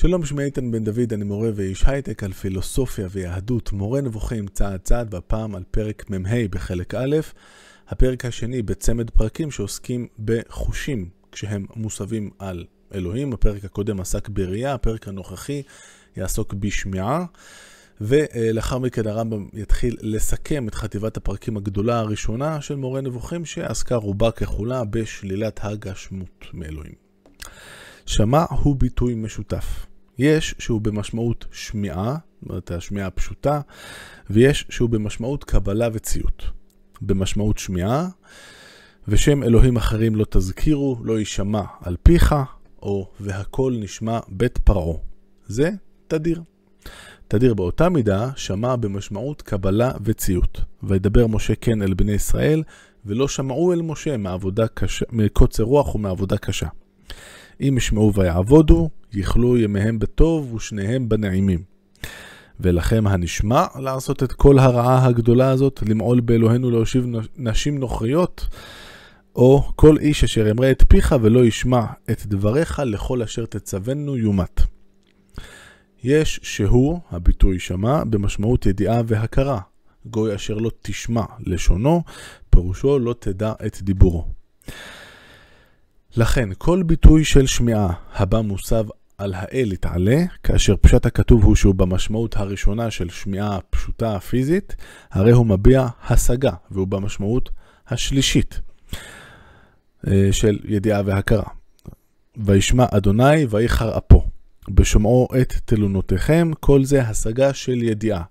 שלום, שמי איתן בן דוד, אני מורה ואיש הייטק על פילוסופיה ויהדות, מורה נבוכים צעד צעד, והפעם על פרק מ"ה בחלק א', הפרק השני בצמד פרקים שעוסקים בחושים כשהם מוסבים על אלוהים. הפרק הקודם עסק בראייה, הפרק הנוכחי יעסוק בשמיעה, ולאחר מכן הרמב"ם יתחיל לסכם את חטיבת הפרקים הגדולה הראשונה של מורה נבוכים, שעסקה רובה ככולה בשלילת הגשמות מאלוהים. שמע הוא ביטוי משותף. יש שהוא במשמעות שמיעה, זאת אומרת השמיעה הפשוטה, ויש שהוא במשמעות קבלה וציות. במשמעות שמיעה, ושם אלוהים אחרים לא תזכירו, לא יישמע על פיך, או והכל נשמע בית פרעה. זה תדיר. תדיר באותה מידה שמע במשמעות קבלה וציות. וידבר משה כן אל בני ישראל, ולא שמעו אל משה מעבודה קשה, מקוצר רוח ומעבודה קשה. אם ישמעו ויעבודו, יכלו ימיהם בטוב ושניהם בנעימים. ולכם הנשמע לעשות את כל הרעה הגדולה הזאת, למעול באלוהינו להושיב נשים נוכריות, או כל איש אשר ימרה את פיך ולא ישמע את דבריך לכל אשר תצוונו יומת. יש שהוא, הביטוי שמע, במשמעות ידיעה והכרה. גוי אשר לא תשמע לשונו, פירושו לא תדע את דיבורו. לכן, כל ביטוי של שמיעה הבא מוסב על האל יתעלה, כאשר פשט הכתוב הוא שהוא במשמעות הראשונה של שמיעה פשוטה פיזית, הרי הוא מביע השגה, והוא במשמעות השלישית אה, של ידיעה והכרה. וישמע אדוני ויחר אפו, בשומעו את תלונותיכם, כל זה השגה של ידיעה.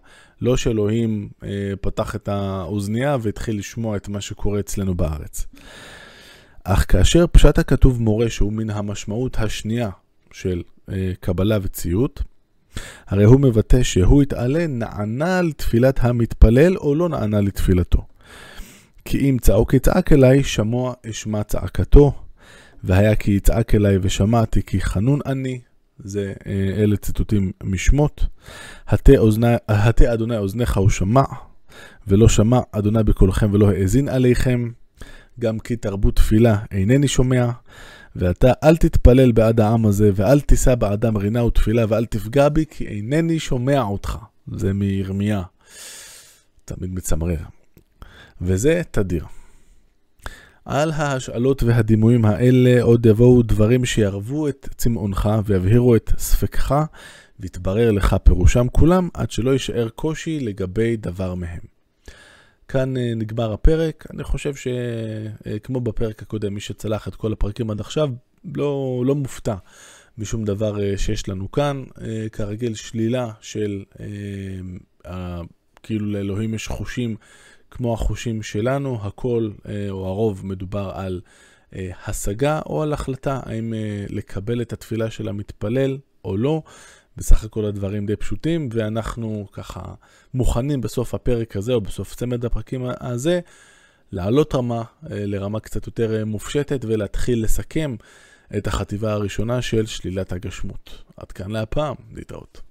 לא שאלוהים אה, פתח את האוזנייה והתחיל לשמוע את מה שקורה אצלנו בארץ. אך כאשר פשט הכתוב מורה שהוא מן המשמעות השנייה של אה, קבלה וציות, הרי הוא מבטא שהוא יתעלה נענה לתפילת המתפלל או לא נענה לתפילתו. כי אם צעוק יצעק אליי, שמוע אשמע צעקתו, והיה כי יצעק אליי ושמעתי כי חנון אני, זה אה, אלה ציטוטים משמות. הטה אדוני אוזניך הוא שמע, ולא שמע אדוני בקולכם ולא האזין עליכם. גם כי תרבות תפילה אינני שומע, ואתה אל תתפלל בעד העם הזה, ואל תישא בעדם רינה ותפילה, ואל תפגע בי, כי אינני שומע אותך. זה מירמיה. תמיד מצמרר. וזה תדיר. על ההשאלות והדימויים האלה עוד יבואו דברים שיערבו את צמאונך ויבהירו את ספקך, ויתברר לך פירושם כולם, עד שלא יישאר קושי לגבי דבר מהם. כאן אה, נגמר הפרק. אני חושב שכמו אה, בפרק הקודם, מי שצלח את כל הפרקים עד עכשיו, לא, לא מופתע משום דבר אה, שיש לנו כאן. כרגיל, שלילה של, כאילו לאלוהים יש חושים כמו החושים שלנו, הכל או הרוב מדובר על השגה או על החלטה האם לקבל את התפילה של המתפלל או לא. בסך הכל הדברים די פשוטים, ואנחנו ככה מוכנים בסוף הפרק הזה, או בסוף צמד הפרקים הזה, לעלות רמה אה, לרמה קצת יותר אה, מופשטת ולהתחיל לסכם את החטיבה הראשונה של שלילת הגשמות. עד כאן להפעם, להתראות.